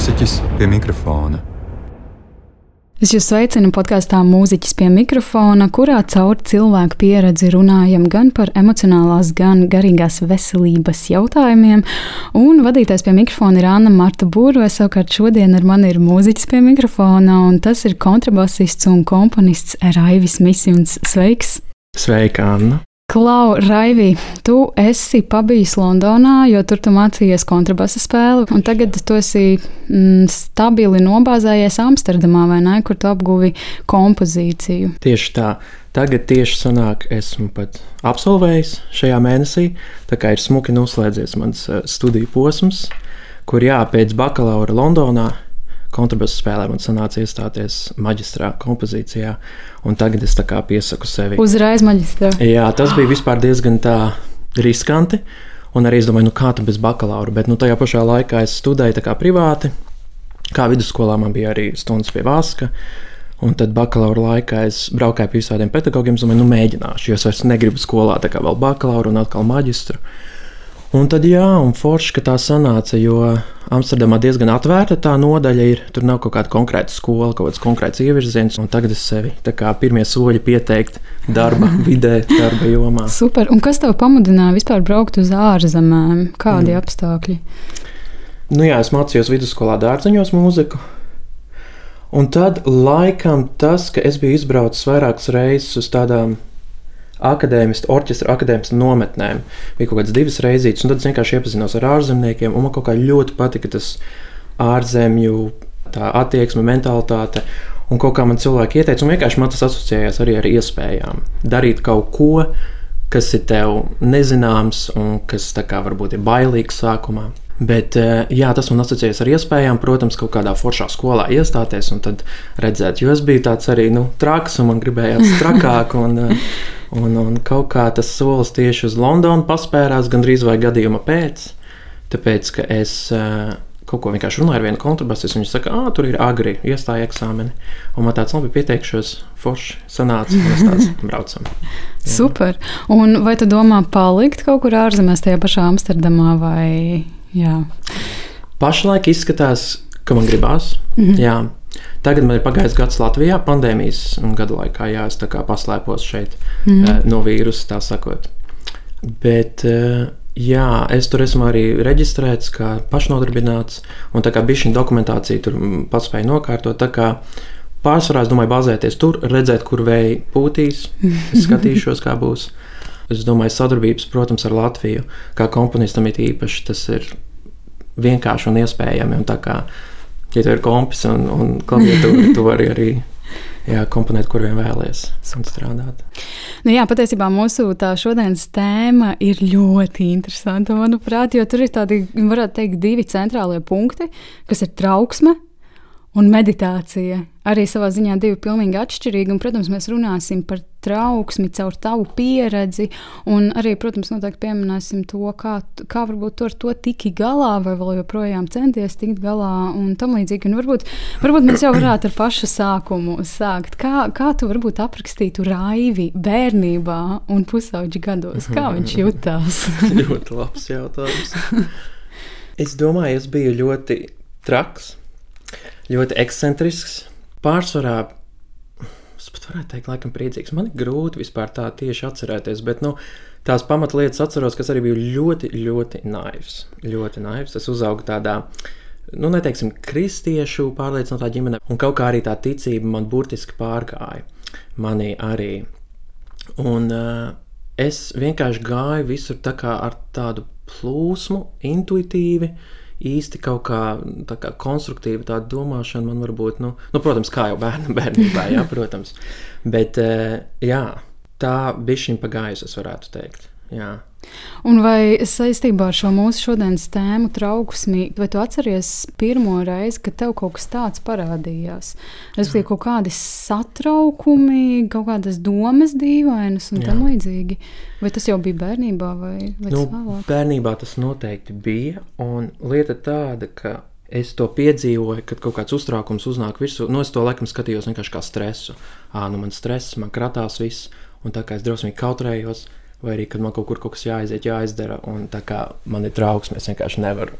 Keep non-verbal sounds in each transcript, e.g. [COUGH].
mūziķis pie mikrofona. Es jūs sveicinu podkāstā Mūziķis pie mikrofona, kurā caur cilvēku pieredzi runājam gan par emocionālās, gan garīgās veselības jautājumiem. Un vadītājs pie mikrofona ir Anna Marta Būrve. Savukārt šodien ar mani ir mūziķis pie mikrofona, un tas ir kontrabasists un komponists Raivis Misjons. Sveiks! Sveika, Anna! Klau, Raivī, tu esi pabijis Londonā, jo tur tu mācījies kontrabasa spēli, un tagad tu esi mm, stabili nobāzējies Amsterdamā, vai ne, kur tu apguvi kompozīciju. Tieši tā. Tagad tieši sanāk, esmu pat absolvējis šajā mēnesī, tā kā ir smuki noslēdzies mans eh, studiju posms, kur jā, pēc bakalaura Londonā kontrabasu spēlē man sanāca iestāties maģistrā kompozīcijā, un tagad es tā kā piesaku sevi. Uzreiz maģistrā. Jā, tas bija vispār diezgan tā riskanti, un arī es domāju, nu kā tu bez bakalaura, bet nu, tajā pašā laikā es studēju privāti, kā vidusskolā man bija arī stundas pie Vaska. Un tad bakalaura laikā es braucu pie visādiem pedagogiem. Domāju, nu, mēģināšu, jo es vairs negribu skolā tā kā vēl bakalaura un atkal maģistru. Un tad, jā, un forši, ka tā sanāca, jo Amsterdamā diezgan atvērta tā nodaļa ir. Tur nav kaut kāda konkrēta skola, kaut kāds konkrēts ievirziens, un tagad es sevi tā kā pirmie soļi pieteikt darba [LAUGHS] vidē, darba jomā. Super, un kas tev pamudināja vispār braukt uz ārzemēm? Kādi mm. apstākļi? Nu jā, es mācījos vidusskolā dārzeņos mūziku. Un tad laikam tas, ka es biju izbraucis vairākas reizes uz tādām akadēmistu, orķestra akadēmistu nometnēm. Bija kaut kādas divas reizītes, un tad es vienkārši iepazinos ar ārzemniekiem, un man kaut kā ļoti patika tas ārzemju attieksme, mentalitāte. Un kaut kā man cilvēki ieteica, un vienkārši man tas asociējās arī ar iespējām. Darīt kaut ko, kas ir tev nezināms, un kas kā, varbūt ir bailīgs sākumā. Bet eh, jā, tas man asociējas ar iespējām, protams, kaut kādā foršā skolā iestāties un tad redzēt, jo es biju tāds arī nu, traks, un man gribējās [LAUGHS] trakāk. Un, eh, Un, un kaut kā tas solis tieši uz Londonu paspērās gandrīz vai gadījuma pēc. Tāpēc, ka es uh, kaut ko vienkārši runāju ar vienu kontrabasistu, viņš saka, ah, tur ir agri, iestāja eksāmeni. Un man tāds labi pieteikšos, forši sanāca, un mēs tāds [LAUGHS] braucam. Jā. Super. Un vai tu domā palikt kaut kur ārzemēs, tajā pašā Amsterdamā vai? Jā. Pašlaik izskatās, ka man gribās. Mm -hmm. Jā. Tagad man ir pagājis gads Latvijā, pandēmijas gadu laikā, jā, es tā kā paslēpos šeit mm. uh, no vīrusa, tā sakot. Bet, uh, jā, es tur esmu arī reģistrēts kā pašnodarbināts, un tā kā bija šī dokumentācija, tur pats spēja nokārtot. Pārsvarā es domāju, bāzēties tur, redzēt, kur vēja pūtīs, es [LAUGHS] skatīšos, kā būs. Es domāju, sadarbības, protams, ar Latviju, kā komponistam ir īpaši, tas ir vienkārši un iespējami. Un ja tev ir kompis un, un klaviatūra, tu vari arī jā, komponēt, kur vien vēlaties strādāt. Nu jā, patiesībā mūsu šodienas tēma ir ļoti interesanta, manuprāt, jo tur ir tādi, varētu teikt, divi centrālie punkti, kas ir trauksme un meditācija. Arī savā ziņā divi pilnīgi atšķirīgi. Un, protams, mēs runāsim par trauksmi caur tavu pieredzi. Un arī, protams, noteikti pieminēsim to, kā, kā varbūt tu ar to tiki galā, vai vēl joprojām centies tikt galā un tam līdzīgi. Un varbūt, varbūt mēs jau varētu ar pašu sākumu sākt. Kā, kā tu varbūt aprakstītu raivi bērnībā un pusauģi gados? Kā viņš [LAUGHS] jutās? ļoti labs jautājums. Es domāju, es biju ļoti traks ļoti ekscentrisks. Pārsvarā es pat varētu teikt, laikam, priecīgs. Man ir grūti vispār tā tieši atcerēties, bet nu, tās pamatlietas atceros, kas arī bija ļoti, ļoti naivs. Ļoti naivs. Es uzaugu tādā, nu, neteiksim, kristiešu pārliecinātā ģimenē, un kaut kā arī tā ticība man burtiski pārgāja. Manī arī. Un uh, es vienkārši gāju visur tā kā ar tādu plūsmu, intuitīvi. Uh, īsti kaut kā, kā konstruktīva tāda domāšana man varbūt, nu, nu protams, kā jau bērnu, [LAUGHS] bērnībā, jā, protams. Bet eh, jā, tā bija šim pagājusi, es varētu teikt. Jā. Un vai saistībā ar šo mūsu šodienas tēmu trauksmi, vai tu atceries pirmo reizi, kad tev kaut kas tāds parādījās? Respektīvi, kaut kādi satraukumi, kaut kādas domas dīvainas un tam līdzīgi. Vai tas jau bija bērnībā vai, vai nu, vēlāk? Bērnībā tas noteikti bija, un lieta tāda, ka es to piedzīvoju, kad kaut kāds uztraukums uznāk virsū. Nu, es to laikam skatījos vienkārši kā stresu. Ā, nu man stress, man kratās viss, un tā kā es drausmīgi kautrējos, vai arī, kad man kaut kur kaut kas jāaiziet, jāizdara, un tā kā man ir trauksme, es vienkārši nevaru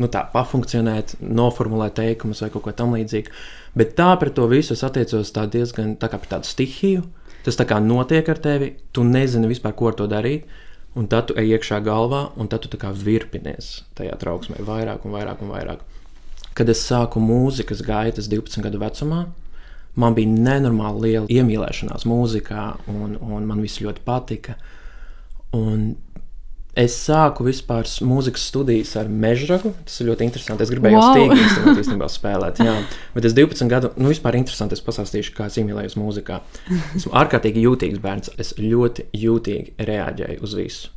nu, tā, pafunkcionēt, noformulēt teikumus vai kaut ko tamlīdzīgu. Bet tā pret to visu es attiecos tā diezgan tā kā pret tādu stihiju. Tas tā kā notiek ar tevi, tu nezini vispār, ko ar to darīt. Un tad tu ej iekšā galvā, un tad tu tā kā virpinies tajā trauksmē, vairāk un vairāk un vairāk. Kad es sāku mūzikas gaitas 12 gadu vecumā, man bija nenormāli liela iemīlēšanās mūzikā, un, un man viss ļoti patika. Un Es sāku vispār mūzikas studijas ar mežragu. Tas ir ļoti interesanti. Es gribēju wow. stīgu instrumentu īstenībā spēlēt. Jā. Bet es 12 gadu, nu vispār interesanti, es pastāstīšu, kā es iemīlējos mūzikā. Esmu ārkārtīgi jūtīgs bērns. Es ļoti jūtīgi reaģēju uz visu.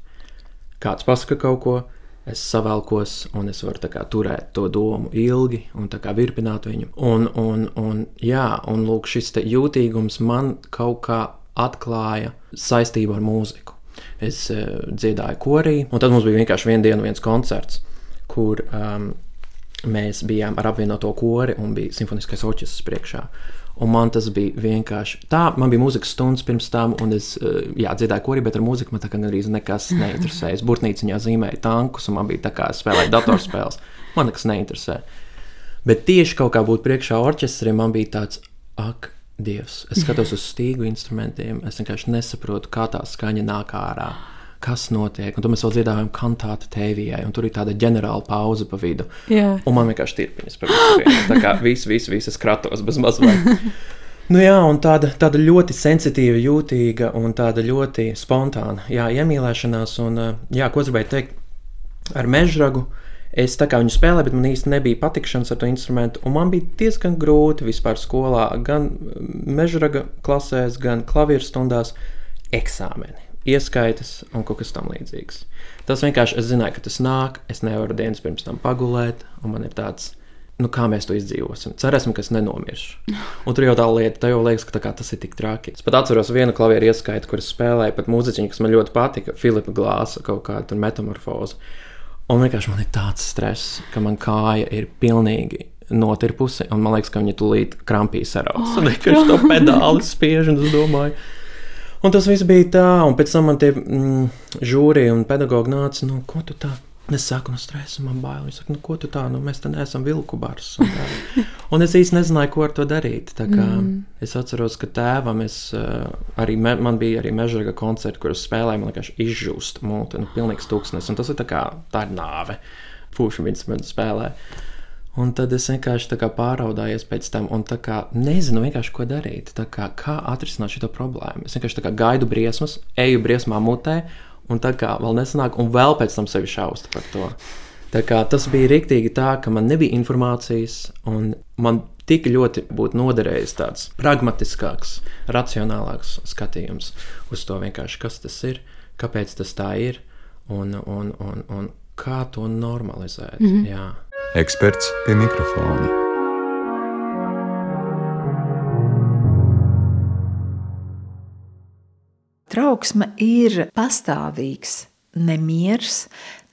Kāds pasaka kaut ko, es savalkos, un es varu kā, turēt to domu ilgi un virpināt viņu. Un, un, un, jā, un lūk, šis jūtīgums man kaut kā atklāja saistību ar mūziku es uh, dziedāju korī, un tad mums bija vienkārši viena diena, viens koncerts, kur um, mēs bijām ar apvienoto kori un bija simfoniskais orķestris priekšā. Un man tas bija vienkārši tā, man bija mūzikas stundas pirms tam, un es uh, jā, dziedāju korī, bet ar mūziku man tā kā gandrīz nekas neinteresēja. Es burtnīciņā zīmēju tankus, un man bija tā kā spēlēt datorspēles. Man nekas neinteresē. Bet tieši kaut kā būt priekšā orķestrim, man bija tāds, ak, Dievs. Es skatos uz stīgu instrumentiem, es vienkārši nesaprotu, kā tā skaņa nāk ārā. Kas notiek? Un tad mēs vēl dziedājām kantātu tēvijai, un tur ir tāda ģenerāla pauze pa vidu. Jā. Un man vienkārši tirpiņas par visu. Tā kā viss, viss, viss es kratos bez mazliet. [LAUGHS] Nu jā, un tāda, tāda ļoti sensitīva, jūtīga un tāda ļoti spontāna jā, iemīlēšanās. Un, jā, ko es gribēju teikt ar mežragu? Uh, Es tā kā viņu spēlēju, bet man īsti nebija patikšanas ar to instrumentu. Man bija diezgan grūti vispār skolā, gan mežraga klasēs, gan klavieru stundās, eksāmeni, ieskaitas un kaut kas tamlīdzīgs. Tas vienkārši es zināju, ka tas nāk, es nevaru dienas pirms tam pagulēt, un man ir tāds. Nu, kā mēs to izdzīvosim? Cerēsim, ka es nenomiršu. Un tur jau tā lieta, tā jau liekas, ka tā tas ir tik traki. Es pat atceros vienu klavieru ieskaitu, kuras spēlēju, pat mūziķiņu, kas man ļoti patika, Filipa Glāsa kaut kāda metamorfoza. Un vienkārši man ir tāds stress, ka man kāja ir pilnīgi notirpusi, un man liekas, ka viņa tūlīt krampīs araus. Oh, un [LAUGHS] vienkārši to pedāli spiež, un es domāju. Un tas viss bija tā, un pēc tam man tie mm, žūri un pedagogi nāca, nu, ko tu tā Es saku, no stresa man bail. Viņš saka, nu, ko tu tā, nu, mēs te neesam vilku bars. Un, tā. [LAUGHS] un es īsti nezināju, ko ar to darīt. Mm. Es atceros, ka tēvam es, uh, arī me, man bija arī mežraga koncerti, kurus spēlēju, man vienkārši izžūst mūte, nu, pilnīgs tūkstnes. Un tas ir tā kā, tā ir nāve. Viņas man spēlē. Un tad es vienkārši pāraudājos pēc tam, un kā, nezinu, ko darīt. Kā, kā atrisināt šo problēmu? Es vienkārši gaidu briesmas, eju briesmā mutē, un tā kā vēl nesanāk, un vēl pēc tam sevi šaust par to. Tā kā tas bija rīktīgi tā, ka man nebija informācijas, un man tik ļoti būtu noderējis tāds pragmatiskāks, racionālāks skatījums uz to vienkārši, kas tas ir, kāpēc tas tā ir, un, un, un, un kā to normalizēt. Mm -hmm. Jā. Eksperts pie mikrofona. Trauksme ir pastāvīgs nemieris,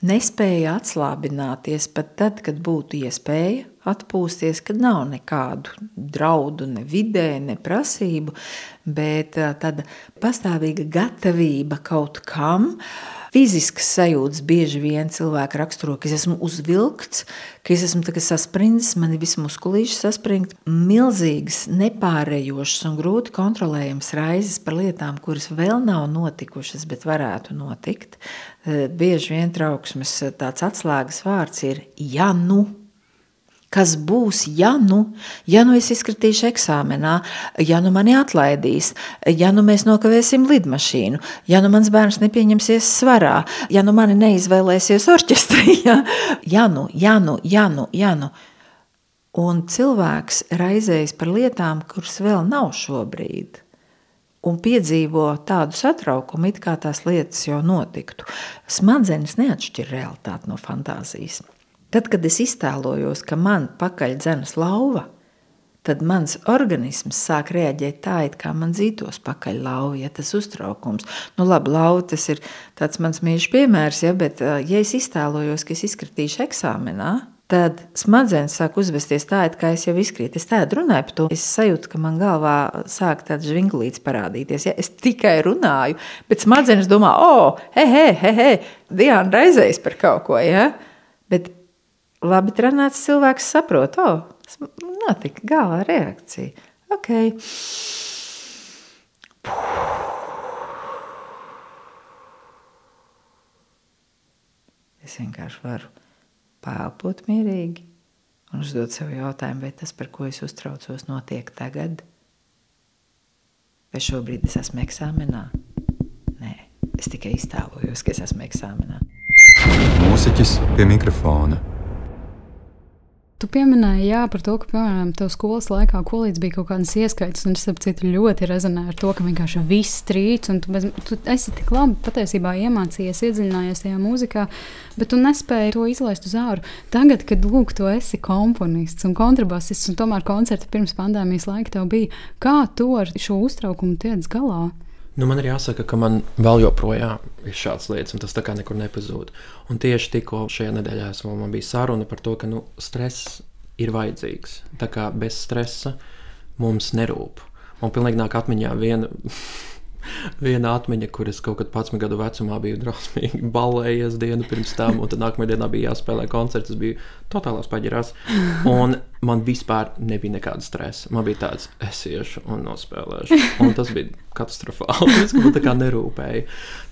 nespēja atslābināties pat tad, kad būtu iespēja atpūsties, kad nav nekādu draudu, ne vidē, ne prasību, bet tāda pastāvīga gatavība kaut kam, uh, Fiziskas sajūtas bieži vien cilvēku raksturo, ka es esmu uzvilkts, ka es esmu saspringts, man ir visi muskulīši saspringti. Milzīgas, nepārējošas un grūti kontrolējamas raizes par lietām, kuras vēl nav notikušas, bet varētu notikt. Eh, bieži vien trauksmes eh, tāds atslēgas vārds ir ja nu kas būs, ja nu, ja nu es izkritīšu eksāmenā, ja nu mani atlaidīs, ja nu mēs nokavēsim lidmašīnu, ja nu mans bērns nepieņemsies svarā, ja nu mani neizvēlēsies orķestrī, ja, [LAUGHS] ja nu, ja nu, ja nu, ja nu. Un cilvēks raizējas par lietām, kuras vēl nav šobrīd un piedzīvo tādu satraukumu, it kā tās lietas jau notiktu. Smadzenes neatšķir realitāti no fantāzijas. Tad, kad es iztēlojos, ka man pakaļ dzenas lauva, tad mans organisms sāk reaģēt tā, it kā man dzītos pakaļ lauva, ja tas uztraukums. Nu, labi, lauva tas ir tāds mans mīļš piemērs, ja, bet ja es iztēlojos, ka es izkritīšu eksāmenā, tad smadzenes sāk uzvesties tā, it kā es jau izkrītu. Es tādu runāju par to. Es sajūtu, ka man galvā sāk tāds žvinglīts parādīties. Ja? Es tikai runāju, bet smadzenes domā, o, oh, he, he, he, he, Diana raizējas par kaut ko. Ja? Bet labi trenēts cilvēks saprot, o, oh, notika galvā reakcija. Ok. Es vienkārši varu pēlpot mierīgi un uzdot sev jautājumu, vai tas, par ko es uztraucos, notiek tagad? Vai šobrīd es esmu eksāmenā? Nē, es tikai iztēlojos, ka es esmu eksāmenā. Mūziķis pie mikrofona. Tu pieminēji, jā, par to, ka, piemēram, tev skolas laikā kolīdz bija kaut kādas ieskaitas, un es saprotu, ļoti rezonē ar to, ka vienkārši viss trīc, un tu, bez, tu esi tik labi patiesībā iemācījies, iedziļinājies tajā mūzikā, bet tu nespēji to izlaist uz āru. Tagad, kad lūk, tu esi komponists un kontrabasists, un tomēr koncerti pirms pandēmijas laika tev bija, kā tu ar šo uztraukumu tiec galā? Nu, man ir jāsaka, ka man vēl joprojām ir šādas lietas, un tas tā kā nekur nepazūd. Un tieši tikko šajā nedēļā man bija saruna par to, ka nu, stress ir vajadzīgs. Tā kā bez stresa mums nerūp. Man pilnīgi nāk atmiņā viena viena atmiņa, kur es kaut kad 11 gadu vecumā biju drausmīgi [LAUGHS] balējies dienu pirms tam, un tad nākamajā dienā bija jāspēlē koncerts. Es biju totālās paģirās, un man vispār nebija nekāda stresa. Man bija tāds, es iešu un nospēlēšu. Un tas bija katastrofāli. [LAUGHS] Es man tā kā nerūpēju.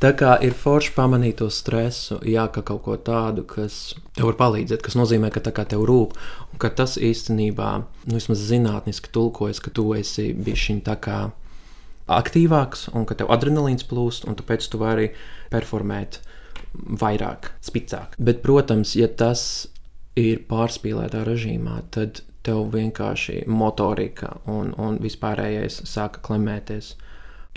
Tā kā ir forši pamanīt to stresu, jā, ka kaut ko tādu, kas tev var palīdzēt, kas nozīmē, ka tā kā tev rūp, un ka tas īstenībā, nu, vismaz zinātniski tulkojas, ka tu esi bijis šī tā kā aktīvāks un ka tev adrenalīns plūst, un tāpēc tu vari performēt vairāk, spicāk. Bet, protams, ja tas ir pārspīlētā režīmā, tad tev vienkārši motorika un, un vispārējais sāka klemēties.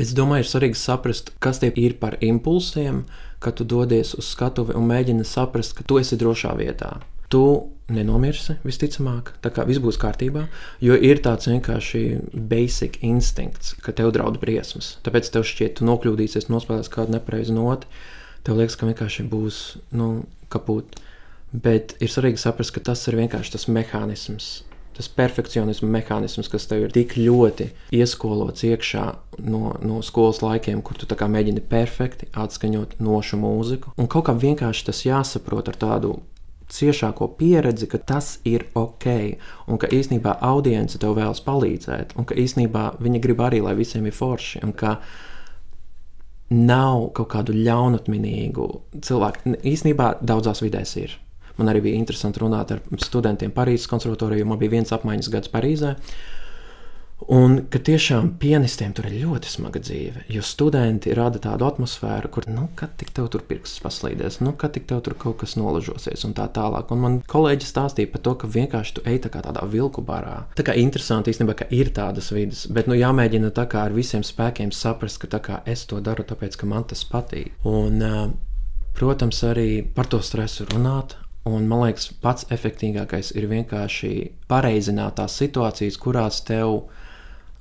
Es domāju, ir svarīgi saprast, kas tie ir par impulsiem, kad tu dodies uz skatuvi un mēģini saprast, ka tu esi drošā vietā. Tu nenomirsi, visticamāk, tā kā viss būs kārtībā, jo ir tāds vienkārši basic instinkts, ka tev draud briesmas. Tāpēc tev šķiet, tu nokļūdīsies, nospēlēs kādu nepareizu noti, tev liekas, ka vienkārši būs nu, kaput. Bet ir svarīgi saprast, ka tas ir vienkārši tas mehānisms, tas perfekcionisma mehānisms, kas tev ir tik ļoti ieskolots iekšā no, no skolas laikiem, kur tu mēģini perfekti atskaņot nošu mūziku. Un kaut kā vienkārši tas jāsaprot ar tādu ciešāko pieredzi, ka tas ir ok, un ka īsnībā audience tev vēlas palīdzēt, un ka īsnībā viņi grib arī, lai visiem ir forši, un ka nav kaut kādu ļaunatminīgu cilvēku. Īsnībā daudzās vidēs ir. Man arī bija interesanti runāt ar studentiem Parīzes konservatorijā, jo man bija viens apmaiņas gads Parīzē. Un ka tiešām pianistiem tur ir ļoti smaga dzīve, jo studenti rada tādu atmosfēru, kur, nu, kad tik tev tur pirksts paslīdēs, nu, kad tik tev tur kaut kas nolažosies un tā tālāk. Un man kolēģis stāstīja par to, ka vienkārši tu ej tā kā tādā vilku barā. Tā kā interesanti īstenībā, ka ir tādas vidas, bet, nu, jāmēģina tā kā ar visiem spēkiem saprast, ka tā kā es to daru, tāpēc, ka man tas patīk. Un, protams, arī par to stresu runāt, Un, man liekas, pats efektīvākais ir vienkārši pareizināt tās situācijas, kurās tev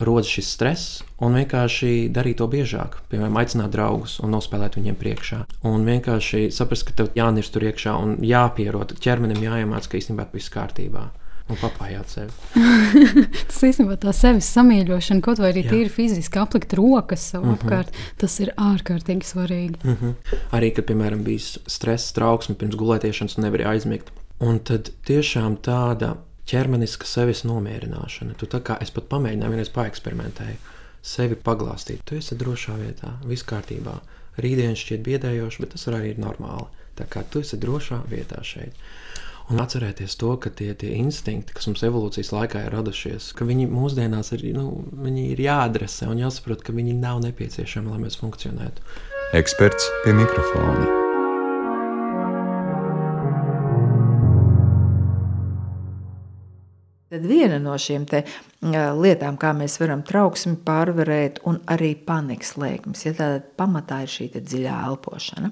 rodas šis stress, un vienkārši darīt to biežāk. Piemēram, aicināt draugus un nospēlēt viņiem priekšā. Un vienkārši saprast, ka tev jānirst tur iekšā un jāpierod ķermenim, jāiemācās, ka īstenībā viss kārtībā. Un papājāt sevi. [LAUGHS] tas īstenībā tā sevis samīļošana, kaut vai arī tīri fiziski aplikt rokas sev mhm. -huh. apkārt, tas ir ārkārtīgi svarīgi. Mhm. -huh. Arī, kad, piemēram, bija stress, trauksme pirms gulētiešanas un nevarēja aizmigt. Un tad tiešām tāda ķermeniska sevis nomierināšana. Tu tā kā es pat pamēģināju, vienreiz paeksperimentēju, sevi paglāstīt. Tu esi drošā vietā, viss kārtībā. Rītdien šķiet biedējoši, bet tas arī ir normāli. Tā kā tu esi drošā vietā šeit. Un atcerēties to, ka tie, tie instinkti, kas mums evolūcijas laikā ir radušies, ka viņi mūsdienās ir, nu, viņi ir jāadresē un jāsaprot, ka viņi nav nepieciešami, lai mēs funkcionētu. Eksperts pie mikrofona. Tad viena no šīm lietām, kā mēs varam trauksmi pārvarēt, un arī panikas lēkmes, ja tāda pamatā ir šī dziļā elpošana.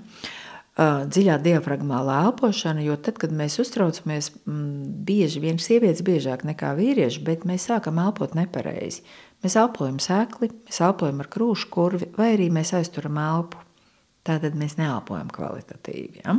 Dziļā diafragmālā elpošana, jo tad, kad mēs uztraucamies, bieži vien sievietes biežāk nekā vīrieši, bet mēs sākam elpot nepareizi. Mēs elpojam sēkli, mēs elpojam ar krūšu kurvi, vai arī mēs aizturam elpu Tātad mēs neelpojam kvalitatīvi. Ja?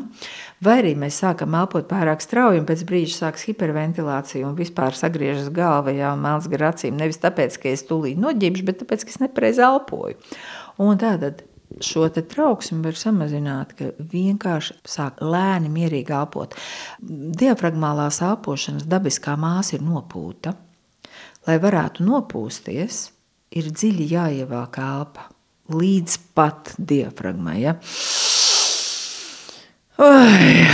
Vai arī mēs sākam elpot pārāk strauji, un pēc brīža sākas hiperventilācija un vispār sagriežas galva jau melns gar acīm. Nevis tāpēc, ka es tūlīt noģībšu, bet tāpēc, ka es nepareizi elpoju. Un tātad šo trauksmi var samazināt, ka vienkārši sāk lēni, mierīgi elpot. Diafragmālās elpošanas dabiskā māsa ir nopūta. Lai varētu nopūsties, ir dziļi jāievāk elpa līdz pat diafragmai. Ja? Ui,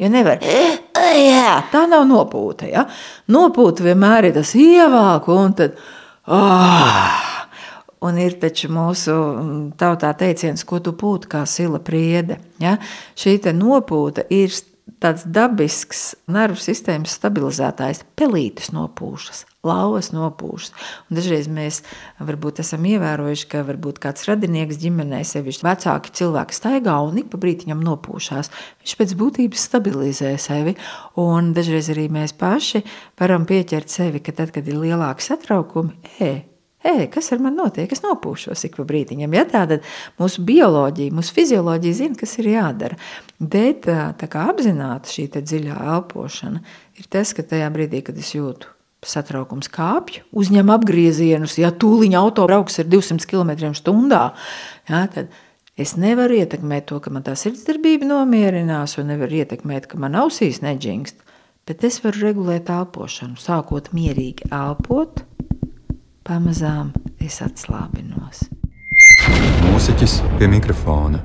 ja nevar. Jā, tā nav nopūta. Ja? Nopūta vienmēr ir tas ievāk, un tad. Oh, Un ir taču mūsu tautā teiciens, ko tu pūti kā sila priede. Ja? Šī nopūta ir tāds dabisks nervu sistēmas stabilizētājs. Pelītes nopūšas, lauvas nopūšas. Un dažreiz mēs varbūt esam ievērojuši, ka varbūt kāds radinieks ģimenē, sevišķi vecāki cilvēki staigā un ik pa brītiņam nopūšās. Viņš pēc būtības stabilizē sevi. Un dažreiz arī mēs paši varam pieķert sevi, ka tad, kad ir lielāki satraukumi, ej, Ej, kas ar mani notiek? Es nopūšos ik pa brīdiņam. Ja? Tāda mūsu bioloģija, mūsu fizioloģija zina, kas ir jādara. Bet tā kā apzināta šī dziļā elpošana ir tas, ka tajā brīdī, kad es jūtu satraukums kāpju, uzņem apgriezienus, ja tūliņa auto brauks ar 200 km/h, ja, tad es nevaru ietekmēt to, ka man tā sirdsdarbība nomierinās, un nevaru ietekmēt, ka man ausīs neģingst. Bet es varu regulēt elpošanu, sākot mierīgi elpot, Pamazām es atslābinos. Mūziķis pie mikrofona.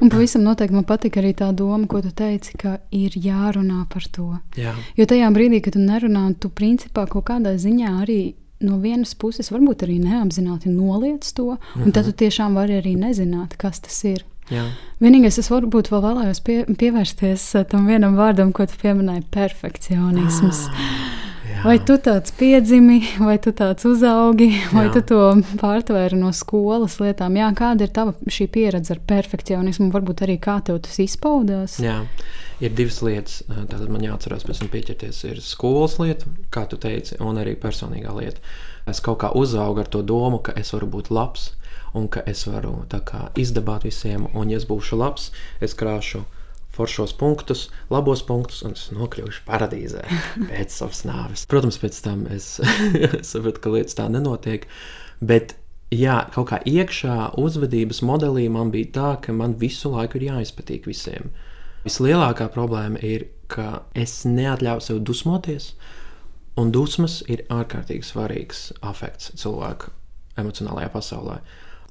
Un pavisam noteikti man patīk arī tā doma, ko tu teici, ka ir jārunā par to. Jā. Jo tajā brīdī, kad tu nerunā, tu principā kaut kādā ziņā arī no vienas puses varbūt arī neapzināti noliec to, un tad tu tiešām vari arī nezināt, kas tas ir. Jā. Vienīgais, es varbūt vēl vēlējos pie, pievērsties tam vienam vārdam, ko tu pieminēji - perfekcionisms. Ah. Vai tu tāds piedzimi, vai tu tāds uzaugi, vai Jā. tu to pārtvēri no skolas lietām? Jā, kāda ir tava šī pieredze ar perfekcionismu? Varbūt arī kā tev tas izpaudās? Jā, ir divas lietas. Tātad man jāatcerās pēc tam pieķerties. Ir skolas lieta, kā tu teici, un arī personīgā lieta. Es kaut kā uzaugu ar to domu, ka es varu būt labs un ka es varu kā, izdabāt visiem, un ja es būšu labs, es krāšu foršos punktus, labos punktus, un es nokļuvuši paradīzē [LAUGHS] pēc savas nāves. Protams, pēc tam es [LAUGHS] saprotu, ka lietas tā nenotiek. Bet jā, kaut kā iekšā uzvedības modelī man bija tā, ka man visu laiku ir jāizpatīk visiem. Vislielākā problēma ir, ka es neatļauju sev dusmoties, un dusmas ir ārkārtīgi svarīgs afekts cilvēku emocionālajā pasaulē.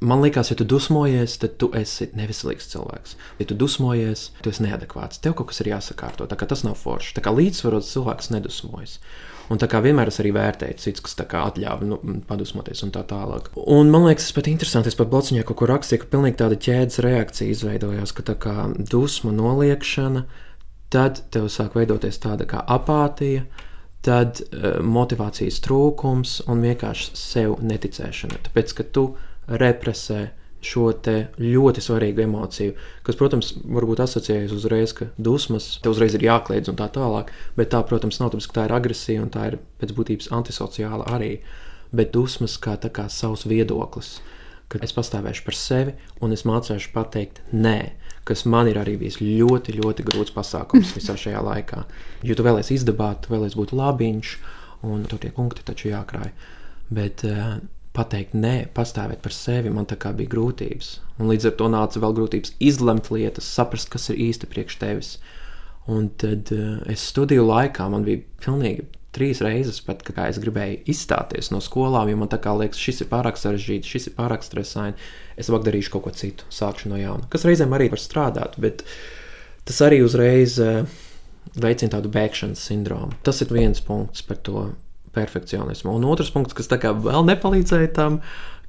Man liekas, ja tu dusmojies, tad tu esi neveselīgs cilvēks. Ja tu dusmojies, tu esi neadekvāts. Tev kaut kas ir jāsakārto. Tas nav forši. Tā kā līdzsvarots cilvēks nedusmojas. Un tā kā vienmēr es arī vērtēju cits, kas atļāva nu, padusmoties un tā tālāk. Un man liekas, tas pat interesanti. Es pat blociņā kaut kur rakstīju, ka pilnīgi tāda ķēdes reakcija izveidojās, ka tā kā dusmu noliekšana, tad tev sāk veidoties tāda kā apātija, tad uh, motivācijas trūkums un vienkārši sev neticēšana. Tāpēc, ka tu represē šo ļoti svarīgu emociju, kas, protams, varbūt asociējas uzreiz, ka dusmas te uzreiz ir jākliedz un tā tālāk, bet tā, protams, nav tāpēc, ka tā ir agresija un tā ir pēc būtības antisociāla arī, bet dusmas kā, kā savs viedoklis, ka es pastāvēšu par sevi un es mācīšu pateikt nē, kas man ir arī bijis ļoti, ļoti grūts pasākums [LAUGHS] visā šajā laikā. Jo tu vēlēsies izdabāt, tu vēlēsies būt labiņš, un tur tie punkti taču jākrāj. Bet uh, pateikt, nē, pastāvēt par sevi, man tā kā bija grūtības. Un līdz ar to nāca vēl grūtības izlemt lietas, saprast, kas ir īsti priekš tevis. Un tad uh, es studiju laikā man bija pilnīgi trīs reizes, pat, kā es gribēju izstāties no skolām, jo man tā kā liekas, šis ir pārāk sarežģīts, šis ir pārāk stresaini. Es labāk darīšu kaut ko citu, sākšu no jauna. Kas reizēm arī var strādāt, bet tas arī uzreiz uh, veicina tādu bēgšanas sindromu. Tas ir viens punkts par to perfekcionismu. Un otrs punkts, kas vēl nepalīdzēja tam,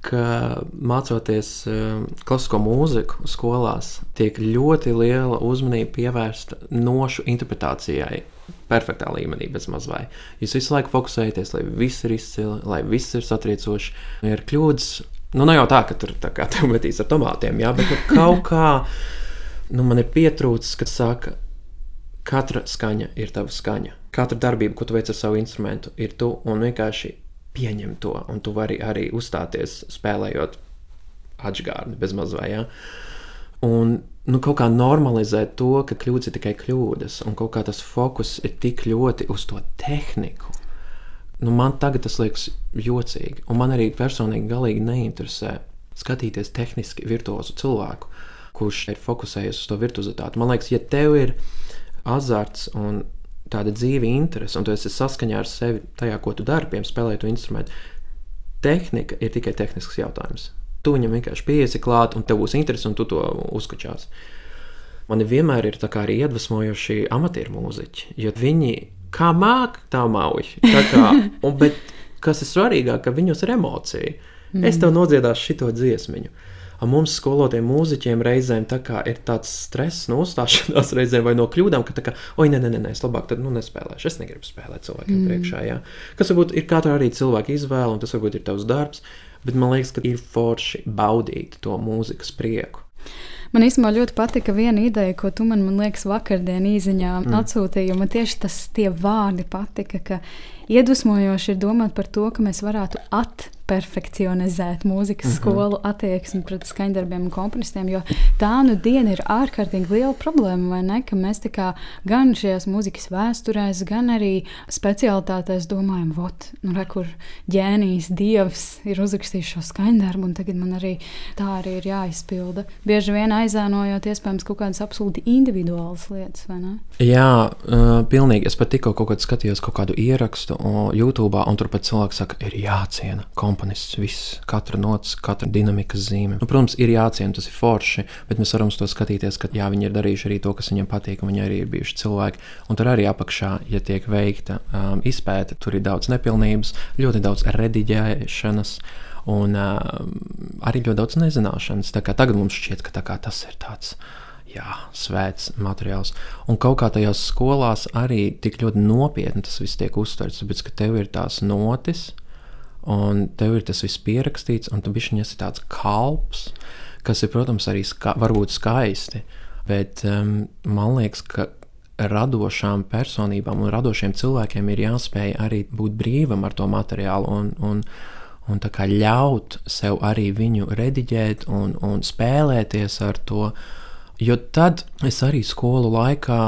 ka mācoties uh, klasisko mūziku skolās, tiek ļoti liela uzmanība pievērsta nošu interpretācijai. Perfektā līmenī, bez mazliet. Jūs visu laiku fokusējaties, lai viss ir izcili, lai viss ir satriecoši. Ir kļūdas, nu, nav jau tā, ka tur tā kā [LAUGHS] tev metīs ar tomātiem, jā, bet nu, kaut kā nu, man ir pietrūcis, kad saka, katra skaņa ir tava skaņa katra darbība, ko tu veic ar savu instrumentu, ir tu un vienkārši pieņem to. Un tu vari arī uzstāties spēlējot atgādni bez mazvai. Ja? Un nu, kaut kā normalizēt to, ka kļūdas ir tikai kļūdas, un kaut kā tas fokus ir tik ļoti uz to tehniku. nu, man tagad tas liekas jocīgi. Un man arī personīgi galīgi neinteresē skatīties tehniski virtuozu cilvēku, kurš ir fokusējies uz to virtuozitāti. Man liekas, ja tev ir azarts un tāda dzīva interese, un tu esi saskaņā ar sevi tajā, ko tu dari, piemēram, spēlēt to instrumentu, tehnika ir tikai tehnisks jautājums. Tu viņam vienkārši pieiesi klāt, un tev būs interese, un tu to uzskačās. Man vienmēr ir arī iedvesmojoši amatieru mūziķi, jo viņi kā māk, tā mauj. Tā kā, un, bet kas ir svarīgāk, ka viņos ir emocija. Es tev nodziedāšu šito dziesmiņu. Un mums, skolotiem mūziķiem, reizēm tā ir tāds stress no uzstāšanās, [LAUGHS] reizēm vai no kļūdām, ka, kā, oi, nē, nē, nē, es labāk tad, nu, nespēlēšu. Es negribu spēlēt cilvēkiem mm. priekšā. Jā. Kas varbūt ir katra arī cilvēka izvēle, un tas varbūt ir tavs darbs, bet man liekas, ka ir forši baudīt to mūzikas prieku. Man īstenībā ļoti patika viena ideja, ko tu man, man liekas, vakardien īsiņā mm. atsūtīji. Man tieši tas tie vārdi patika, ka iedvesmojoši ir domāt par to, ka mēs varētu attīstīt perfekcionizēt mūzikas mm -hmm. skolu attieksmi pret skaņdarbiem un komponistiem, jo tā nu diena ir ārkārtīgi liela problēma, vai ne? Ka mēs gan šajās mūzikas vēsturēs, gan arī specialitātēs domājam, vot, nu, re, kur ģēnijs, dievs ir uzrakstījis šo skaņdarbu, un tagad man arī tā arī ir jāizpilda. Bieži vien aizēnojot iespējams kaut kādas absolūti individuālas lietas, vai ne? Jā, uh, pilnīgi. Es pat tikko kaut kādā skatījos kaut kādu ierakstu uh, YouTube, un tur pat cilvēks saka, ir jāciena komponists viss, katra nots, katra dinamikas zīme. Nu, protams, ir jāciena, tas ir forši, bet mēs varam uz to skatīties, ka jā, viņi ir darījuši arī to, kas viņiem patīk, un viņi arī ir bijuši cilvēki. Un tur arī apakšā, ja tiek veikta um, izpēte, tur ir daudz nepilnības, ļoti daudz rediģēšanas. Un uh, arī ļoti daudz nezināšanas. Tagad mums šķiet, ka tas ir tāds jā, svēts materiāls. Un kaut kā tajās skolās arī tik ļoti nopietni tas viss tiek uztverts, tāpēc ka tev ir tās notis, un tev ir tas viss pierakstīts, un tu bišķiņ esi tāds kalps, kas ir, protams, arī ska varbūt skaisti, bet um, man liekas, ka radošām personībām un radošiem cilvēkiem ir jāspēj arī būt brīvam ar to materiālu un, un, un ļaut sev arī viņu rediģēt un, un spēlēties ar to. Jo tad es arī skolu laikā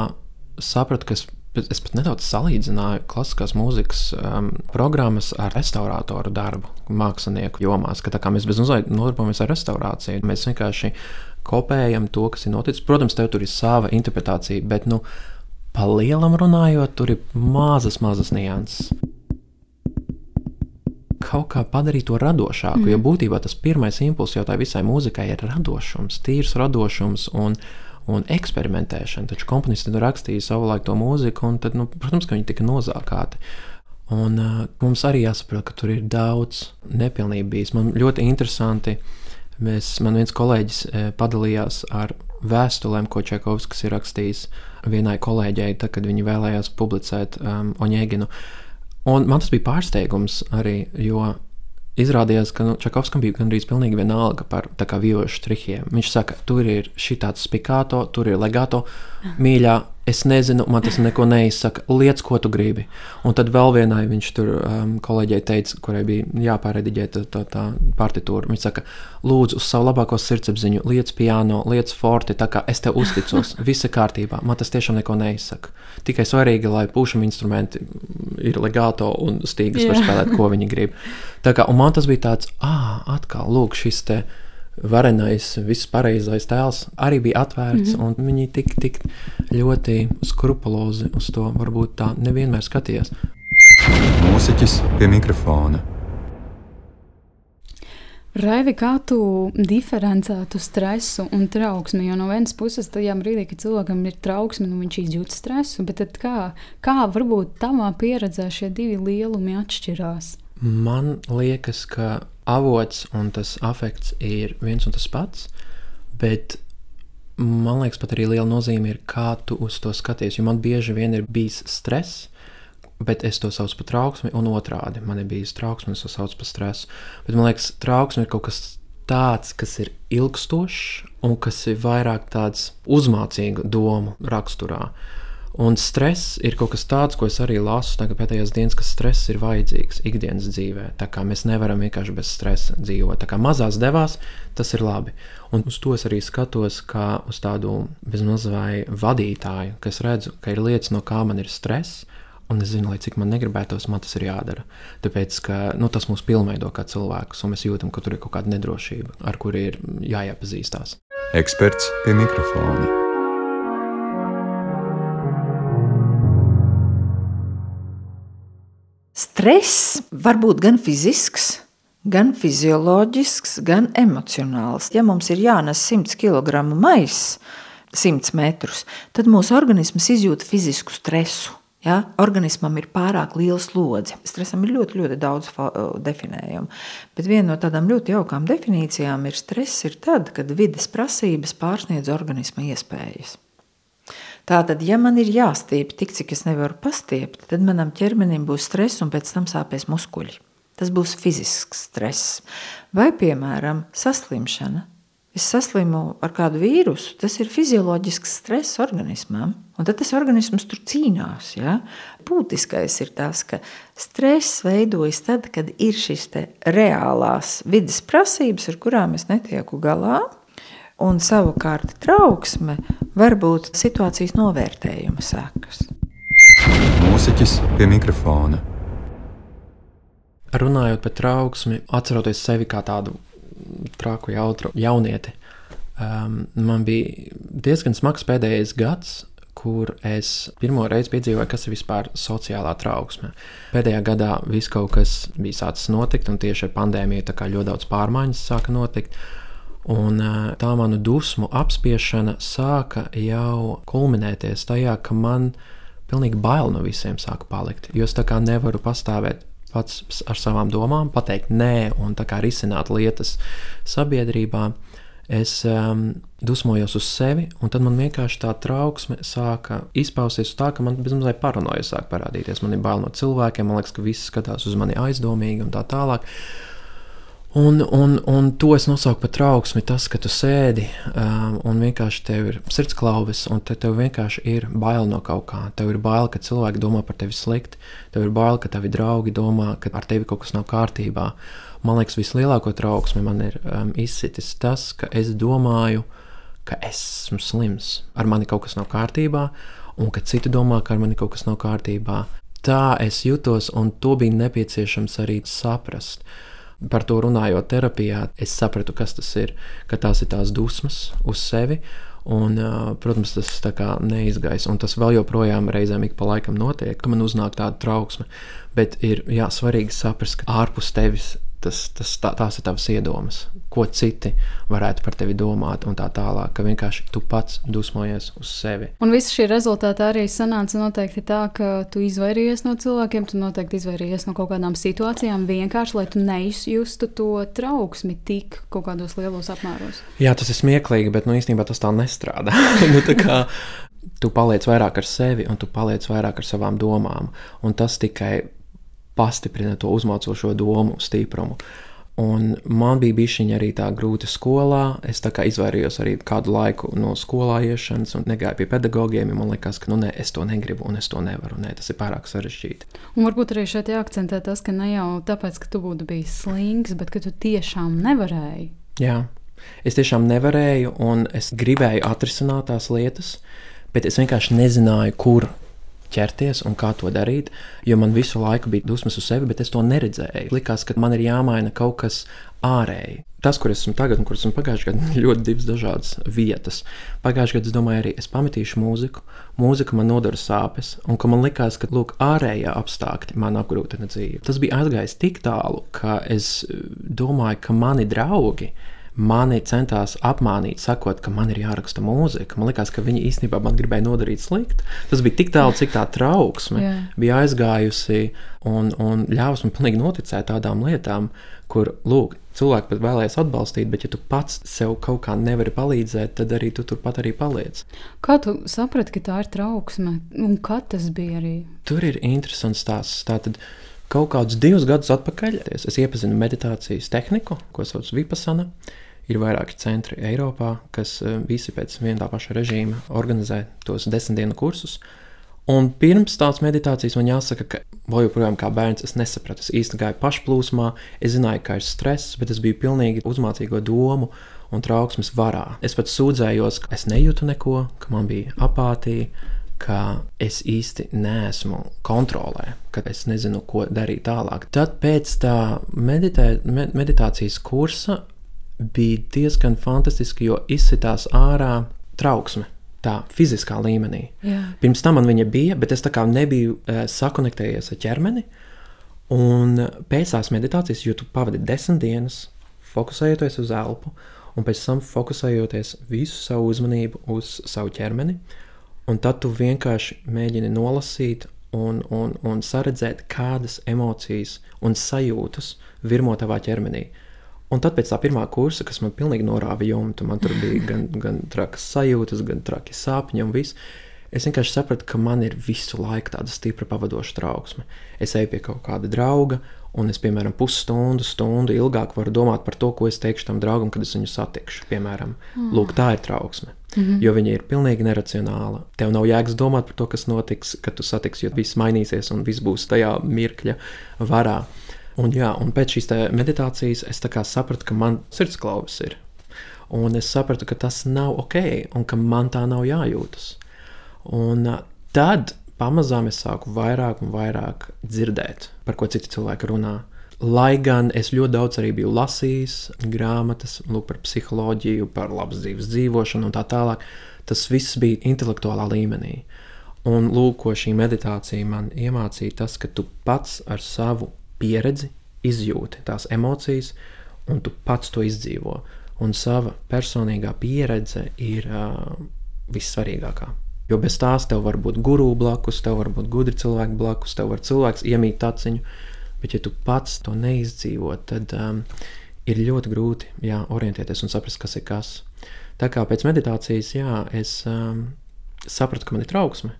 sapratu, ka es Es pat nedaudz salīdzināju klasiskās mūzikas um, programmas ar restaurātoru darbu, mākslinieku jomās. Ka mēs bez mazliet nodarbojamies ar restaurāciju. Mēs vienkārši kopējam to, kas ir noticis. Protams, tev tur ir sava interpretācija, bet, nu, pa lielam runājot, tur ir mazas, mazas nianses kaut kā padarīt to radošāku. Mm. Jo būtībā tas pirmais impulss jau tā visai mūzikai ir radošums, tīrs radošums. Un, un eksperimentēšana. Taču komponisti rakstīja savulaik to mūziku, un tad, nu, protams, ka viņi tika nozākāti. Un, uh, mums arī jāsaprot, ka tur ir daudz nepilnību bijis. Man ļoti interesanti, mēs, man viens kolēģis uh, padalījās ar vēstulēm, ko Čekovskis ir rakstījis vienai kolēģei, tad, kad viņi vēlējās publicēt um, Oņēginu. Un man tas bija pārsteigums arī, jo Izrādījās, ka nu, Čakovskam bija gandrīz pilnīgi vienalga par vīrošu trihiem. Viņš saka, tur ir šī tāds spikāto, tur ir legāto, mīļā, es nezinu, man tas neko neizsaka. Liec, ko tu gribi. Un tad vēl vienai viņš tur um, kolēģei teica, kurai bija jāpārrediģē tā, tā, tā partitūra. Viņš saka, lūdzu, uz savu labāko sirdsapziņu, liec piano, liec forti, tā kā es tev uzticos, [LAUGHS] viss ir kārtībā. Man tas tiešām neko neizsaka. Tikai svarīgi, lai pušam instrumenti ir legāto un stīgas var spēlēt, ko viņi grib. Tā kā, un man tas bija tāds, ah, atkal, lūk, šis te varenais, viss pareizais tēls arī bija atvērts, mm -hmm. un viņi tik, tik ļoti skrupulozi uz to varbūt tā nevienmēr skatījās. Mūziķis pie mikrofona. Raivi, kā tu diferencētu stresu un trauksmi? Jo no vienas puses, tajā brīdī, kad cilvēkam ir trauksme, nu viņš izjūt stresu, bet kā, kā varbūt tavā pieredzē šie divi lielumi atšķirās? Man liekas, ka avots un tas afekts ir viens un tas pats, bet man liekas, pat arī liela nozīme ir, kā tu uz to skaties. Jo man bieži vien ir bijis stress, bet es to saucu par trauksmi, un otrādi man ir bijis trauksme, un es to saucu par stresu. Bet man liekas, trauksme ir kaut kas tāds, kas ir ilgstošs un kas ir vairāk tāds uzmācīgu domu raksturā. Un stress ir kaut kas tāds, ko es arī lasu pēdējās dienas, ka stress ir vajadzīgs ikdienas dzīvē. Tā kā mēs nevaram vienkārši bez stresa dzīvot. Tā kā mazās devās, tas ir labi. Un uz to es arī skatos kā uz tādu bezmazliet vadītāju, kas redzu, ka ir lietas, no kā man ir stress, Un es zinu, lai cik man negribētos, man tas ir jādara. Tāpēc, ka nu, tas mūs pilnveido kā cilvēkus, un mēs jūtam, ka tur ir kaut kāda nedrošība, ar kuru ir jāiepazīstās. Eksperts pie mikrofona. Stress var būt gan fizisks, gan fizioloģisks, gan emocionāls. Ja mums ir jānes 100 kg maisa, 100 metrus, tad mūsu organisms izjūt fizisku stresu. Ja? Organismam ir pārāk liela slodze. Stresam ir ļoti, ļoti daudz definējumu. Bet viena no tādām ļoti jaukām definīcijām ir stress, ir tad, kad vidas prasības pārsniedz organisma iespējas. Tātad, ja man ir jāstiep tik, cik es nevaru pastiept, tad manam ķermenim būs stress un pēc tam sāpēs muskuļi. Tas būs fizisks stress. Vai, piemēram, saslimšana es saslimu ar kādu vīrusu, tas ir fizioloģisks stress organismam. Un tad tas organisms tur cīnās. Ja? Būtiskais ir tas, ka stress veidojas tad, kad ir šīs reālās vidas prasības, ar kurām es netieku galā. Un savukārt trauksme var būt situācijas novērtējuma sekas. Mūziķis pie mikrofona. Runājot par trauksmi, atceroties sevi kā tādu traku jautru jaunieti. Um, man bija diezgan smags pēdējais gads, kur es pirmo reizi piedzīvoju, kas ir vispār sociālā trauksme. Pēdējā gadā viss kaut kas bija sācis notikt, un tieši ar pandēmiju ļoti daudz pārmaiņas sāka notikt. Un tā manu dusmu apspiešana sāka jau kulminēties tajā, ka man pilnīgi bail no visiem sāka palikt. Jo es tā kā nevaru pastāvēt pats ar savām domām, pateikt nē un tā kā risināt lietas sabiedrībā. Es um, dusmojos uz sevi, un tad man vienkārši tā trauksme sāka izpausties tā, ka man bezmazliet paranoja sāk parādīties. Man ir bail no cilvēkiem, man liekas, ka visi skatās uz mani aizdomīgi un tā tālāk. Un, un, un to es nosaucu par trauksmi. Tas, ka tu sēdi um, un vienkārši tev ir sirdsklauvis, un te tev vienkārši ir bail no kaut kā. Tev ir bail, ka cilvēki domā par tevi slikti. Tev ir bail, ka tavi draugi domā, ka ar tevi kaut kas nav kārtībā. Man liekas, vislielāko trauksmi man ir um, izsitis tas, ka es domāju, ka esmu slims, ar mani kaut kas nav kārtībā, un ka citi domā, ka ar mani kaut kas nav kārtībā. Tā es jutos, un to bija nepieciešams arī saprast. Par to runājot terapijā, es sapratu, kas tas ir. Ka tās ir tās dusmas uz sevi. Un, protams, tas tā kā neizgaisa, un tas vēl joprojām reizēm ik pa laikam notiek, ka man uznāk tāda trauksme. Bet ir jā, svarīgi saprast, ka ārpus tevis tas, tas, tā, tās ir tavas iedomas, ko citi varētu par tevi domāt, un tā tālāk, ka vienkārši tu pats dusmojies uz sevi. Un viss šī rezultātā arī sanāca noteikti tā, ka tu izvairījies no cilvēkiem, tu noteikti izvairījies no kaut kādām situācijām, vienkārši lai tu neizjustu to trauksmi tik kaut kādos lielos apmēros. Jā, tas ir smieklīgi, bet nu, īstenībā tas tā nestrādā. [LAUGHS] nu, tā kā, tu paliec vairāk ar sevi, un tu paliec vairāk ar savām domām, un tas tikai pastiprina to uzmācošo domu stiprumu. Un man bija bijusi arī tā grūta skolā. Es tā kā izvairījos arī kādu laiku no skolā iešanas un negāju pie pedagogiem. Man liekas, ka nu, ne, es to negribu un es to nevaru. Nē, tas ir pārāk sarežģīti. Un varbūt arī šeit jāakcentē tas, ka ne jau tāpēc, ka tu būtu bijis slings, bet ka tu tiešām nevarēji. Jā, es tiešām nevarēju un es gribēju atrisināt tās lietas, bet es vienkārši nezināju, kur ķerties un kā to darīt, jo man visu laiku bija dusmas uz sevi, bet es to neredzēju. Likās, ka man ir jāmaina kaut kas ārēji. Tas, kur esmu tagad un kur esmu pagājušajā gadā, [LAUGHS] ļoti divas dažādas vietas. Pagājušajā gadā es domāju, arī es pametīšu mūziku. Mūzika man nodara sāpes, un ka man likās, ka lūk, ārējā apstākļi man apgrūtina dzīvi. Tas bija aizgājis tik tālu, ka es domāju, ka mani draugi mani centās apmānīt, sakot, ka man ir jāraksta mūzika. Man liekas, ka viņi īstenībā man gribēja nodarīt sliktu. Tas bija tik tālu, cik tā trauksme yeah. bija aizgājusi un, un ļāvis man pilnīgi noticēt tādām lietām, kur, lūk, cilvēki pat vēlēs atbalstīt, bet ja tu pats sev kaut kā nevari palīdzēt, tad arī tu turpat arī paliec. Kā tu saprati, ka tā ir trauksme un kad tas bija arī? Tur ir interesants stāsts. Tātad, Kaut kādus divus gadus atpakaļ es iepazinu meditācijas tehniku, ko sauc par Vipasana. Ir vairāki centri Eiropā, kas eh, visi pēc viena tā paša režīma organizē tos desmit dienu kursus. Un pirms tādas meditācijas man jāsaka, ka vēl joprojām kā bērns es nesapratu. Es īstenībā gāju pašplūsmā, es zināju, ka ir stress, bet es biju pilnīgi uzmācīgo domu un trauksmes varā. Es pat sūdzējos, ka es nejūtu neko, ka man bija apātija, ka es īsti neesmu kontrolē, ka es nezinu, ko darīt tālāk. Tad pēc tā meditē, med, meditācijas kursa bija diezgan fantastiski, jo izsitās ārā trauksme. Tā fiziskā līmenī. Jā. Pirms tam man viņa bija, bet es tā kā nebiju uh, sakonektējies ar ķermeni. Un pēc tās meditācijas, jo tu pavadi desmit dienas, fokusējoties uz elpu, un pēc tam fokusējoties visu savu uzmanību uz savu ķermeni, un tad tu vienkārši mēģini nolasīt un, un, un saredzēt, kādas emocijas un sajūtas virmo tavā ķermenī. Un tad pēc tā pirmā kursa, kas man pilnīgi norāva jumtu, man tur bija gan, [LAUGHS] gan trakas sajūtas, gan traki sapņi un viss. Es vienkārši sapratu, ka man ir visu laiku tāda stipra pavadoša trauksme. Es eju pie kaut kāda drauga, un es, piemēram, pusstundu, stundu ilgāk varu domāt par to, ko es teikšu tam draugam, kad es viņu satikšu. Piemēram, mm. lūk, tā ir trauksme. Mm -hmm. Jo viņa ir pilnīgi neracionāla. Tev nav jēgas domāt par to, kas notiks, kad tu satiksi, jo viss mainīsies un viss būs tajā mirkļa varā. Un, jā, un pēc šīs meditācijas es sapratu, ka man sirdsklauvis ir. Un es sapratu, ka tas nav ok, un ka man tā nav jājūtas. Un tad pamazām es sāku vairāk un vairāk dzirdēt, par ko citi cilvēki runā. Lai gan es ļoti daudz arī biju lasījis grāmatas lūk, par psiholoģiju, par labas dzīves dzīvošanu un tā tālāk, tas viss bija intelektuālā līmenī. Un lūk, ko šī meditācija man iemācīja, tas, ka tu pats ar savu pieredzi, izjūti tās emocijas, un tu pats to izdzīvo. Un sava personīgā pieredze ir uh, vissvarīgākā. Jo bez tās tev var būt guru blakus, tev var būt gudri cilvēki blakus, tev var cilvēks iemīt taciņu, bet ja tu pats to neizdzīvo, tad um, ir ļoti grūti jā, orientēties un saprast, kas ir kas. Tā kā pēc meditācijas, jā, es um, sapratu, ka man ir trauksme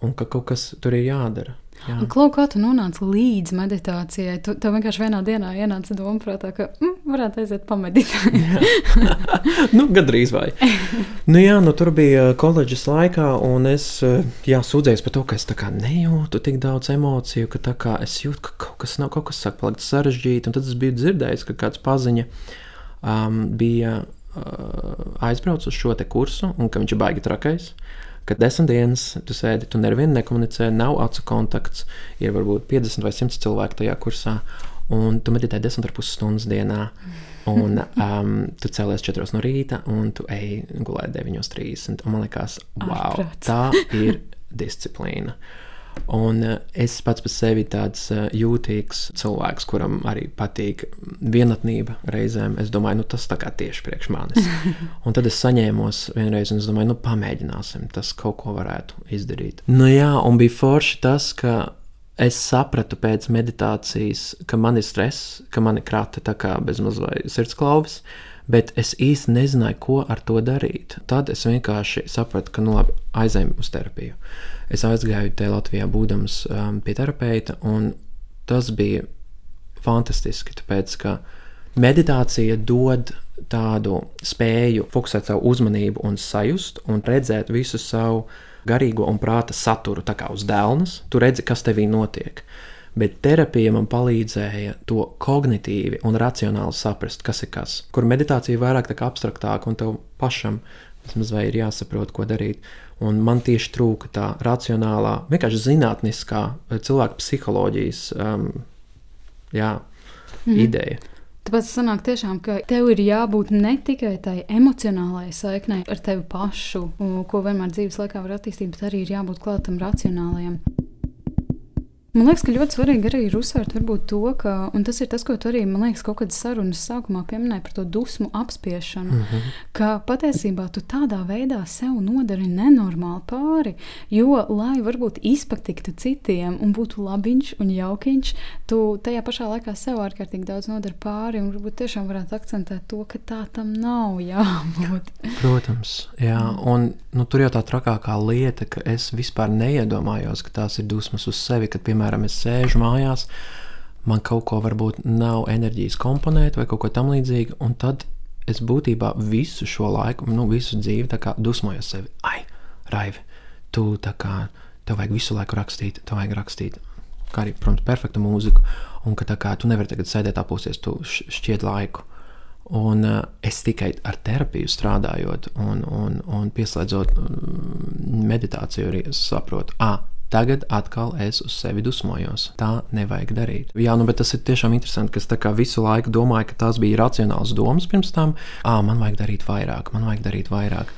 un ka kaut kas tur ir jādara. Klau, kā tu nonāci līdz meditācijai? Tu tev vienkārši vienā dienā ienāca doma prātā, ka mm, varētu aiziet pameditēt. [LAUGHS] nu, gadrīz vai. nu, jā, nu, tur bija koledžas laikā, un es jā, sūdzējos par to, ka es nejūtu tik daudz emociju, ka kā, es jūtu, ka kaut kas nav, kaut kas sāk palikt sarežģīti. Un tad es biju dzirdējis, ka kāds paziņa um, bija uh, aizbraucis uz šo kursu, un ka viņš ir baigi trakais. Uh, ka desmit dienas tu sēdi, tu nevienu nekomunicē, nav acu kontakts, ir varbūt 50 vai 100 cilvēki tajā kursā, un tu meditē 10,5 stundas dienā. Un [LAUGHS] um, tu cēlies 4 no rīta, un tu ej gulēt 9.30. Man liekas, wow, Ārprāts. tā [LAUGHS] ir disciplīna. Un eh, es pats par sevi tāds eh, jūtīgs cilvēks, kuram arī patīk vienatnība reizēm. Es domāju, nu, tas tieši priekš manis. [LAUGHS] Un tad es saņēmos vienreiz, un es domāju, nu, pamēģināsim, tas kaut ko varētu izdarīt. Nu, jā, un bija forši tas, ka es sapratu pēc meditācijas, ka man ir stress, ka man ir krāta tā kā bezmaz vai sirdsklauvis. Bet es īsti nezināju, ko ar to darīt. Tad es vienkārši sapratu, ka nu, labi, aizējām uz terapiju. Es aizgāju te Latvijā, būdams um, pie terapeita, un tas bija fantastiski. Tāpēc, ka meditācija dod tādu spēju fokusēt savu uzmanību un sajust un redzēt visu savu garīgo un prāta saturu, tā kā uz dēlnes. Tu redzi, kas tevī notiek. Bet terapija man palīdzēja to kognitīvi un racionāli saprast, kas ir kas. Kur meditācija ir vairāk abstraktāka un tev pašam vismaz ir jāsaprot, ko darīt. Un man tieši trūka tā racionālā, vienkārši zinātniskā eh, cilvēka psiholoģijas um, jā, mm. ideja. Tāpēc sanāk tiešām, ka tev ir jābūt ne tikai tai emocionālajai saiknei ar tevi pašu, ko vienmēr dzīves laikā var attīstīt, bet arī ir jābūt klātam racionālajam. Man liekas, ka ļoti svarīgi arī ir uzsvērt to, ka, un tas ir tas, ko tu arī, man liekas, kaut kādas sarunas sākumā pieminēji par to dusmu apspiešanu, mm -hmm. ka patiesībā tu tādā veidā sev nodari nenormāli pāri, jo, lai varbūt izpatiktu citiem un būtu labiņš un jaukiņš, tu tajā pašā laikā sev ārkārtīgi daudz nodari pāri un varbūt tiešām varētu akcentēt to, ka tā tam nav jābūt. Protams, jā, un nu, tur jau tā trakākā lieta, ka es vispār neiedomājos, ka tās ir dusmas uz sevi, kad, piemēram, piemēram, es sēžu mājās, man kaut ko varbūt nav enerģijas komponēt vai kaut ko tamlīdzīgu, un tad es būtībā visu šo laiku, nu, visu dzīvi dusmojos sevi. Ai, Raivi, tu tā kā tev vajag visu laiku rakstīt, tev vajag rakstīt. Kā arī, protams, perfekta mūzika, un ka tā kā tu nevari tagad sēdēt apūsties, tu šķiet laiku. Un uh, es tikai ar terapiju strādājot un, un, un pieslēdzot um, meditāciju arī saprotu, ah, Tagad atkal es uz sevi dusmojos. Tā nevajag darīt. Jā, nu, bet tas ir tiešām interesanti, ka es visu laiku domāju, ka tās bija racionāls domas pirms tam. Ah, man vajag darīt vairāk, man vajag darīt vairāk.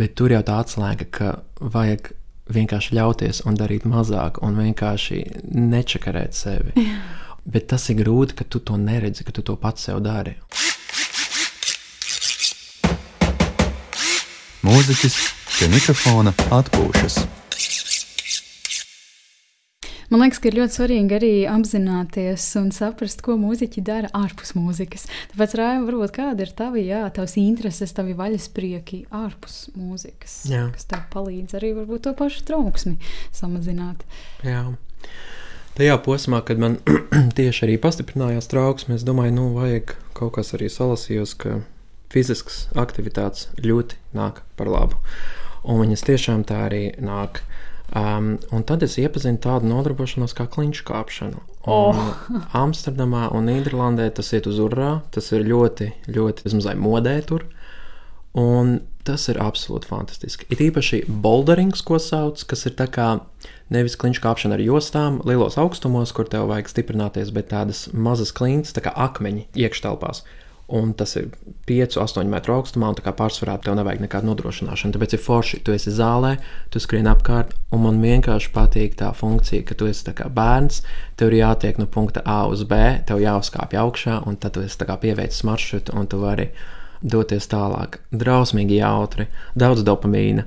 Bet tur jau tā atslēga, ka vajag vienkārši ļauties un darīt mazāk, un vienkārši nečakarēt sevi. Jā. Bet tas ir grūti, ka tu to neredzi, ka tu to pats sev dari. Mūziķis pie mikrofona atpūšas. Man liekas, ka ir ļoti svarīgi arī apzināties un saprast, ko mūziķi dara ārpus mūzikas. Tāpēc, Rāja, varbūt kāda ir tava, jā, tavs intereses, tavi vaļasprieki ārpus mūzikas, jā. kas tev palīdz arī varbūt to pašu trauksmi samazināt. Jā. Tajā posmā, kad man [CLEARS THROAT] tieši arī pastiprinājās trauksme, es domāju, nu, vajag kaut kas arī salasījos, ka fiziskas aktivitātes ļoti nāk par labu. Un viņas tiešām tā arī nāk. Um, un tad es iepazinu tādu nodarbošanos kā kliņšu kāpšanu. Un oh. [LAUGHS] Amsterdamā un Nīderlandē tas iet uz urā. Tas ir ļoti, ļoti, vismaz modē tur. Un tas ir absolūti fantastiski. Ir īpaši boulderings, ko sauc, kas ir nevis kliņšu kāpšana ar jostām, lielos augstumos, kur tev vajag stiprināties, bet tādas mazas klints, tā kā akmeņi iekštelpās un tas ir 5, 8 metru augstumā, un tā kā pārsvarā tev nevajag nekādu nodrošināšanu. Tāpēc ir forši, tu esi zālē, tu skrieni apkārt, un man vienkārši patīk tā funkcija, ka tu esi bērns, tev ir jātiek no punkta A uz B, tev jāuzkāpj augšā, un tad tu esi pieveicis maršrutu, un tu vari doties tālāk. Drausmīgi jautri, daudz dopamīna.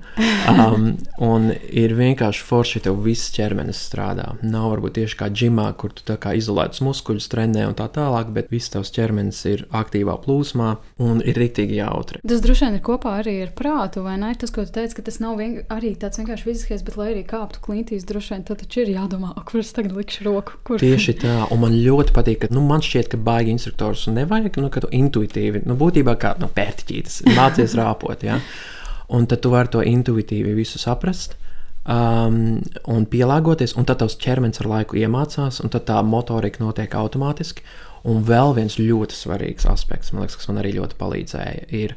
Um, [LAUGHS] un ir vienkārši forši, ka tev viss ķermenis strādā. Nav varbūt tieši kā džimā, kur tu izolētus muskuļus trenē un tā tālāk, bet viss tavs ķermenis ir aktīvā plūsmā un ir rītīgi jautri. Tas droši vien ir kopā arī ar prātu, vai ne? Tas, ko tu teici, ka tas nav vien, arī tāds vienkārši fiziskais, bet lai arī kāptu klintīs, droši vien tad taču ir jādomā, [LAUGHS] kur es tagad likšu roku. Kur? Tieši tā, un man ļoti patīk, ka nu, man šķiet, ka baigi instruktors nevajag, nu, ka tu intuitīvi, nu, būtībā kā nu, pērtiķītes, mācies [LAUGHS] rāpot. Ja? Un tad tu vari to intuitīvi visu saprast. Um, un pielāgoties, un tad tavs ķermenis ar laiku iemācās, un tā motorika notiek automātiski. Un vēl viens ļoti svarīgs aspekts, man liekas, kas man arī ļoti palīdzēja, ir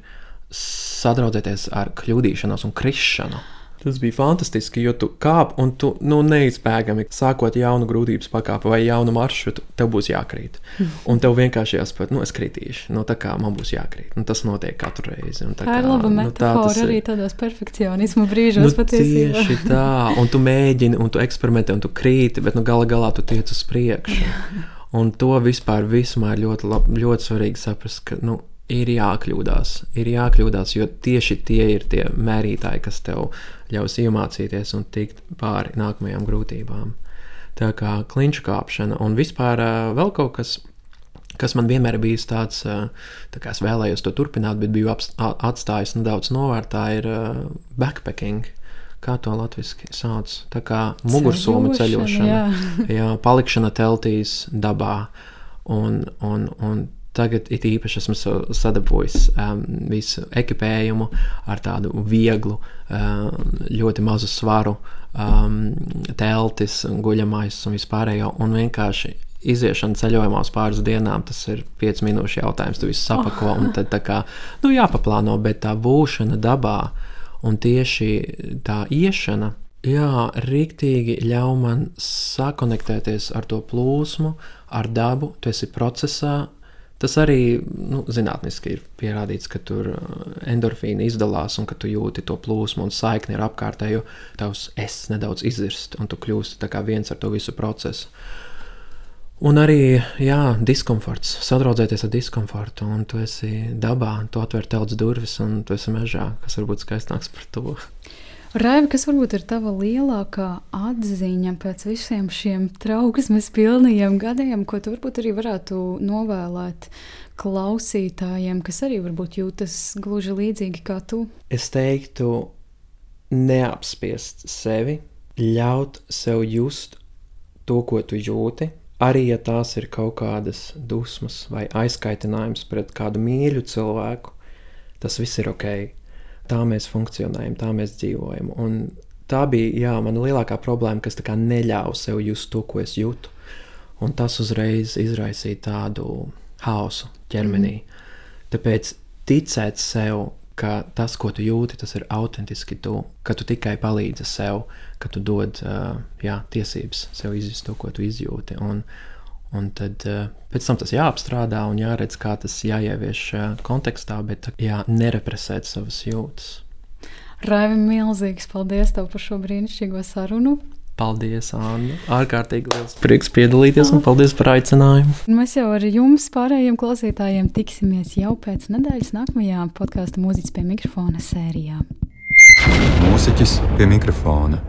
sadraudzēties ar kļūdīšanos un krišanu. Tas bija fantastiski, jo tu kāp un tu nu, neizbēgami sākot jaunu grūtības pakāpi vai jaunu maršrutu, tev būs jākrīt. Mm. Un tev vienkārši jāsaprot, nu, es kritīšu. Nu, tā kā man būs jākrīt. Un tas notiek katru reizi. Tā, tā ir laba nu, metāfora tā arī tādos perfekcionismu brīžos. Nu, tieši tā. Un tu mēģini, un tu eksperimentē, un tu krīti, bet nu, gala galā tu tiec uz priekšu. [LAUGHS] Un to vispār vismā ir ļoti, lab, ļoti svarīgi saprast, ka nu, ir jākļūdās. Ir jākļūdās, jo tieši tie ir tie mērītāji, kas tev ļaus iemācīties un tikt pāri nākamajām grūtībām. Tā kā kliņšu kāpšana un vispār vēl kaut kas. Kas man vienmēr bija tāds, tā kā es vēlējos to turpināt, bet biju atstājis nedaudz novērtā, ir backpacking. Kā to latviešu sauc? Tā kā mugursomu ceļošana, jā. [LAUGHS] jā, palikšana teltīs, dabā. Un, un, un Tagad it īpaši esmu sadabūjis um, visu ekipējumu ar tādu vieglu, um, ļoti mazu svaru, um, teltis, guļamais un vispārējo. Un vienkārši iziešana ceļojumā uz pāris dienām, tas ir 5 minūšu jautājums. Tu visu sapako oh. un tad tā kā nu, jāpaplāno, bet tā būšana dabā un tieši tā iešana. Jā, rīktīgi ļauj man sakonektēties ar to plūsmu, ar dabu. Tu esi procesā, Tas arī nu, zinātniski ir pierādīts, ka tur uh, endorfīni izdalās un ka tu jūti to plūsmu un saikni ar apkārtējo. Tavs es nedaudz izzirst, un tu kļūsti viens ar to visu procesu. Un arī jā, diskomforts, sadraudzēties ar diskomfortu, un tu esi dabā, tu atver telpas durvis, un tu esi mežā, kas varbūt skaistāks par to. Raiva, kas varbūt ir tava lielākā atziņa pēc visiem šiem trauksmes pilnajiem gadiem, ko tu varbūt arī varētu novēlēt klausītājiem, kas arī varbūt jūtas gluži līdzīgi kā tu? Es teiktu, neapspiest sevi, ļaut sev just to, ko tu jūti. Arī ja tās ir kaut kādas dusmas vai aizkaitinājums pret kādu mīļu cilvēku, tas viss ir ok tā mēs funkcionējam, tā mēs dzīvojam. Un tā bija jā, mana lielākā problēma, kas neļāva sev just to, ko es jūtu. Un tas uzreiz izraisīja tādu haosu ķermenī. Mm. Tāpēc ticēt sev, ka tas, ko tu jūti, tas ir autentiski tu, ka tu tikai palīdzi sev, ka tu dod uh, jā, tiesības sev izjust to, ko tu izjūti. Un, un tad uh, pēc tam tas jāapstrādā un jāredz, kā tas jāievieš uh, kontekstā, bet jā, nerepresēt savas jūtas. Raivi, milzīgs paldies tev par šo brīnišķīgo sarunu. Paldies, Anna. Ārkārtīgi liels prieks piedalīties un paldies par aicinājumu. Mēs jau ar jums, pārējiem klausītājiem, tiksimies jau pēc nedēļas nākamajā podkāstu mūziķis pie mikrofona sērijā. Mūziķis pie mikrofona.